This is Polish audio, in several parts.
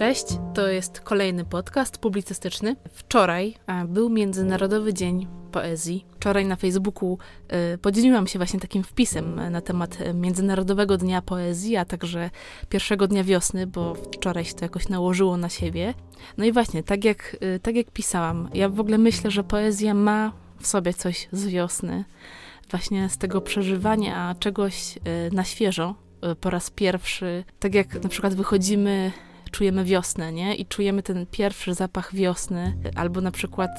Cześć, to jest kolejny podcast publicystyczny. Wczoraj był Międzynarodowy Dzień Poezji. Wczoraj na Facebooku y, podzieliłam się właśnie takim wpisem na temat Międzynarodowego Dnia Poezji, a także pierwszego dnia wiosny, bo wczoraj się to jakoś nałożyło na siebie. No i właśnie, tak jak, tak jak pisałam, ja w ogóle myślę, że poezja ma w sobie coś z wiosny, właśnie z tego przeżywania czegoś na świeżo, po raz pierwszy. Tak jak na przykład wychodzimy czujemy wiosnę, nie? I czujemy ten pierwszy zapach wiosny, albo na przykład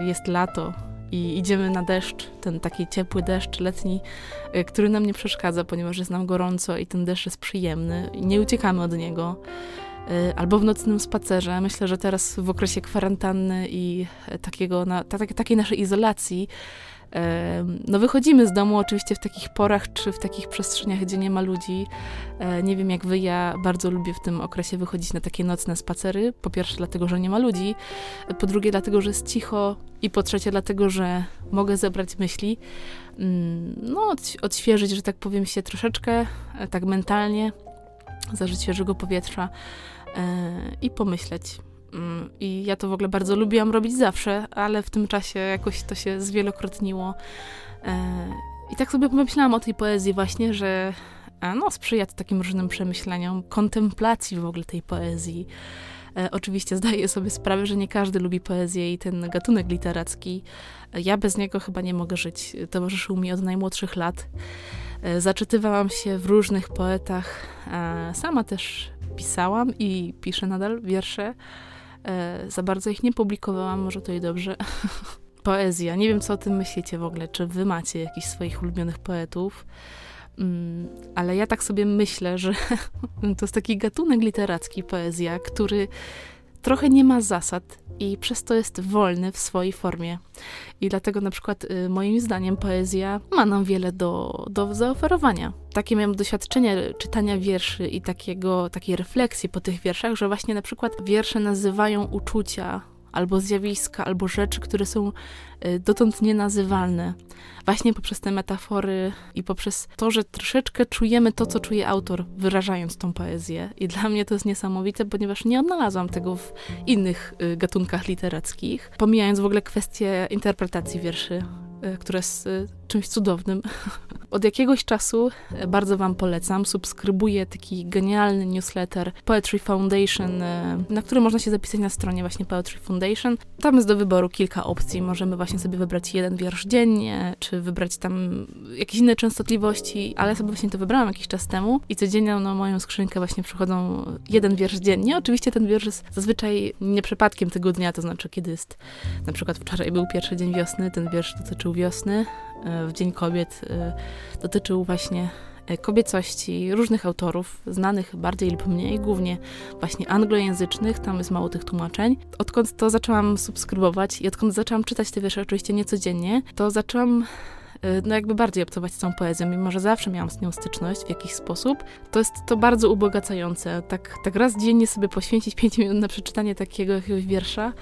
y, jest lato i idziemy na deszcz, ten taki ciepły deszcz letni, y, który nam nie przeszkadza, ponieważ jest nam gorąco i ten deszcz jest przyjemny i nie uciekamy od niego. Y, albo w nocnym spacerze. Myślę, że teraz w okresie kwarantanny i takiego, na, takiej naszej izolacji no wychodzimy z domu oczywiście w takich porach, czy w takich przestrzeniach, gdzie nie ma ludzi. E, nie wiem jak wy, ja bardzo lubię w tym okresie wychodzić na takie nocne spacery. Po pierwsze dlatego, że nie ma ludzi, po drugie dlatego, że jest cicho i po trzecie dlatego, że mogę zebrać myśli, mm, no odświeżyć, że tak powiem się troszeczkę, e, tak mentalnie, zażyć świeżego powietrza e, i pomyśleć. Mm, I ja to w ogóle bardzo lubiłam robić zawsze, ale w tym czasie jakoś to się zwielokrotniło. E, I tak sobie pomyślałam o tej poezji właśnie, że e, no, sprzyja to takim różnym przemyśleniom, kontemplacji w ogóle tej poezji. E, oczywiście zdaję sobie sprawę, że nie każdy lubi poezję i ten gatunek literacki. Ja bez niego chyba nie mogę żyć. Towarzyszył mi od najmłodszych lat. Zaczytywałam się w różnych poetach. Sama też pisałam i piszę nadal wiersze. E, za bardzo ich nie publikowałam, może to i dobrze. Poezja. Nie wiem, co o tym myślicie w ogóle. Czy wy macie jakichś swoich ulubionych poetów? Mm, ale ja tak sobie myślę, że to jest taki gatunek literacki, poezja, który trochę nie ma zasad i przez to jest wolny w swojej formie. I dlatego na przykład y, moim zdaniem poezja ma nam wiele do, do zaoferowania. Takie miałam doświadczenie czytania wierszy i takiego, takiej refleksji po tych wierszach, że właśnie na przykład wiersze nazywają uczucia, albo zjawiska, albo rzeczy, które są y, dotąd nienazywalne. Właśnie poprzez te metafory i poprzez to, że troszeczkę czujemy to, co czuje autor, wyrażając tą poezję. I dla mnie to jest niesamowite, ponieważ nie odnalazłam tego w innych y, gatunkach literackich. Pomijając w ogóle kwestię interpretacji wierszy, y, które jest czymś cudownym. Od jakiegoś czasu e, bardzo Wam polecam. Subskrybuję taki genialny newsletter Poetry Foundation, e, na który można się zapisać na stronie właśnie Poetry Foundation. Tam jest do wyboru kilka opcji. Możemy właśnie sobie wybrać jeden wiersz dziennie, czy wybrać tam jakieś inne częstotliwości, ale sobie właśnie to wybrałam jakiś czas temu i codziennie na moją skrzynkę właśnie przychodzą jeden wiersz dziennie. Oczywiście ten wiersz jest zazwyczaj nie przypadkiem tego dnia, to znaczy kiedy jest, na przykład wczoraj był pierwszy dzień wiosny, ten wiersz dotyczył wiosny, w Dzień Kobiet dotyczył właśnie e, kobiecości różnych autorów, znanych bardziej lub mniej, głównie właśnie anglojęzycznych, tam jest mało tych tłumaczeń. Odkąd to zaczęłam subskrybować i odkąd zaczęłam czytać te wiersze, oczywiście nie codziennie, to zaczęłam e, no jakby bardziej obcować z tą poezją, mimo że zawsze miałam z nią styczność w jakiś sposób, to jest to bardzo ubogacające. Tak, tak raz dziennie sobie poświęcić 5 minut na przeczytanie takiego jakiegoś wiersza,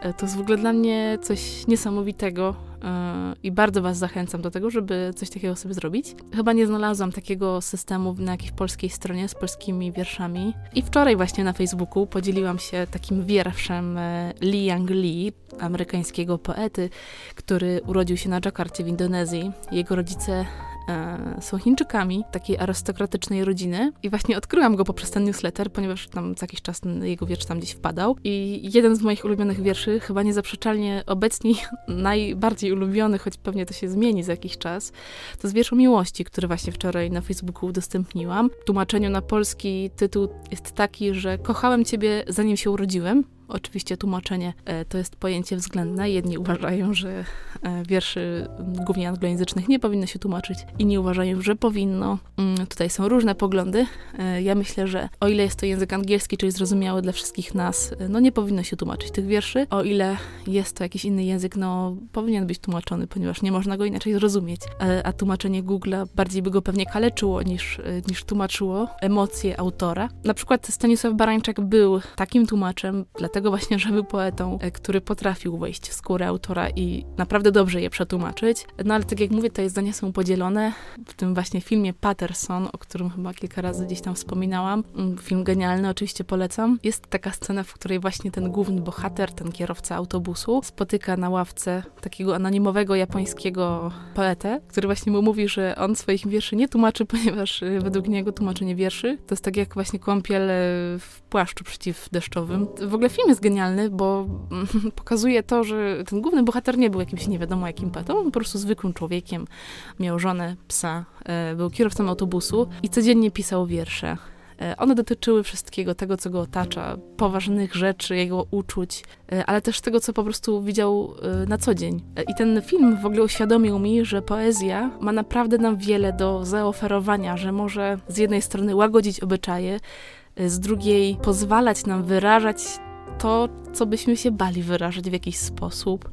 e, to jest w ogóle dla mnie coś niesamowitego. Yy, i bardzo Was zachęcam do tego, żeby coś takiego sobie zrobić. Chyba nie znalazłam takiego systemu na jakiejś polskiej stronie z polskimi wierszami. I wczoraj właśnie na Facebooku podzieliłam się takim wierszem Li Yang Lee, amerykańskiego poety, który urodził się na Dżakarcie w Indonezji. Jego rodzice e, są Chińczykami, takiej arystokratycznej rodziny. I właśnie odkryłam go poprzez ten newsletter, ponieważ tam co jakiś czas jego wiersz tam gdzieś wpadał. I jeden z moich ulubionych wierszy, chyba niezaprzeczalnie obecnie najbardziej ulubiony, choć pewnie to się zmieni za jakiś czas, to jest wiersz o miłości, który właśnie wczoraj na Facebooku udostępniłam. W tłumaczeniu na polski tytuł jest taki, że kochałem ciebie zanim się urodziłem, Oczywiście tłumaczenie e, to jest pojęcie względne. Jedni uważają, że e, wierszy głównie anglojęzycznych nie powinno się tłumaczyć, inni uważają, że powinno. Mm, tutaj są różne poglądy. E, ja myślę, że o ile jest to język angielski, czyli zrozumiały dla wszystkich nas, no nie powinno się tłumaczyć tych wierszy. O ile jest to jakiś inny język, no powinien być tłumaczony, ponieważ nie można go inaczej zrozumieć. A tłumaczenie Google'a bardziej by go pewnie kaleczyło niż, niż tłumaczyło emocje autora. Na przykład Stanisław Barańczak był takim tłumaczem, dlatego tego właśnie, że był poetą, e, który potrafił wejść w skórę autora i naprawdę dobrze je przetłumaczyć. No ale tak jak mówię, te zdania są podzielone. W tym właśnie filmie Patterson, o którym chyba kilka razy gdzieś tam wspominałam, mm, film genialny, oczywiście polecam. Jest taka scena, w której właśnie ten główny bohater, ten kierowca autobusu, spotyka na ławce takiego anonimowego japońskiego poetę, który właśnie mu mówi, że on swoich wierszy nie tłumaczy, ponieważ y, według niego tłumaczenie wierszy to jest tak jak właśnie kąpiel w płaszczu przeciwdeszczowym. W ogóle film jest genialny, bo pokazuje to, że ten główny bohater nie był jakimś nie wiadomo jakim poetą, on po prostu zwykłym człowiekiem, miał żonę, psa, y, był kierowcą autobusu i codziennie pisał wiersze. E, one dotyczyły wszystkiego, tego, co go otacza, poważnych rzeczy, jego uczuć, e, ale też tego, co po prostu widział e, na co dzień. I ten film w ogóle uświadomił mi, że poezja ma naprawdę nam wiele do zaoferowania, że może z jednej strony łagodzić obyczaje, z drugiej pozwalać nam wyrażać to, co byśmy się bali wyrażać w jakiś sposób,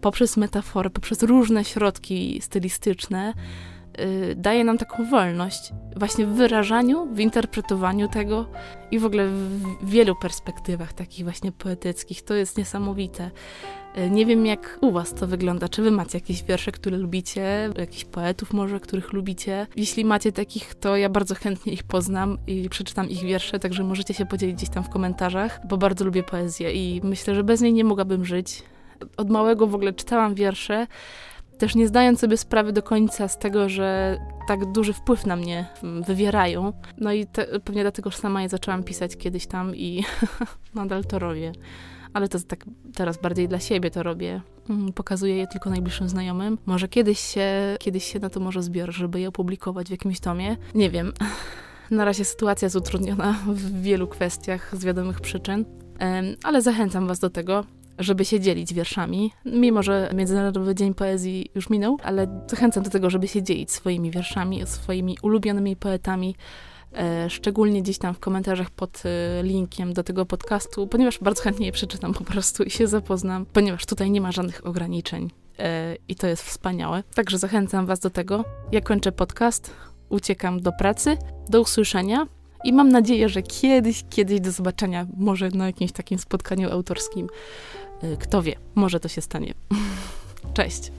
poprzez metafory, poprzez różne środki stylistyczne daje nam taką wolność właśnie w wyrażaniu, w interpretowaniu tego i w ogóle w wielu perspektywach takich właśnie poetyckich. To jest niesamowite. Y, nie wiem, jak u Was to wygląda. Czy Wy macie jakieś wiersze, które lubicie, jakichś poetów może, których lubicie? Jeśli macie takich, to ja bardzo chętnie ich poznam i przeczytam ich wiersze, także możecie się podzielić gdzieś tam w komentarzach, bo bardzo lubię poezję i myślę, że bez niej nie mogłabym żyć. Od małego w ogóle czytałam wiersze, też nie zdając sobie sprawy do końca z tego, że tak duży wpływ na mnie wywierają. No i te, pewnie dlatego że sama je zaczęłam pisać kiedyś tam i nadal to robię. Ale to tak teraz bardziej dla siebie to robię. Mm, pokazuję je tylko najbliższym znajomym. Może kiedyś się, kiedyś się na to może zbiorę, żeby je opublikować w jakimś tomie. Nie wiem. Na razie sytuacja jest utrudniona w wielu kwestiach z wiadomych przyczyn, ale zachęcam Was do tego żeby się dzielić wierszami. Mimo, że Międzynarodowy Dzień Poezji już minął, ale zachęcam do tego, żeby się dzielić swoimi wierszami, swoimi ulubionymi poetami. E, szczególnie gdzieś tam w komentarzach pod e, linkiem do tego podcastu, ponieważ bardzo chętnie je przeczytam po prostu i się zapoznam, ponieważ tutaj nie ma żadnych ograniczeń e, i to jest wspaniałe. Także zachęcam Was do tego. Ja kończę podcast, uciekam do pracy. Do usłyszenia. I mam nadzieję, że kiedyś, kiedyś do zobaczenia, może na jakimś takim spotkaniu autorskim. Y, kto wie, może to się stanie. Cześć.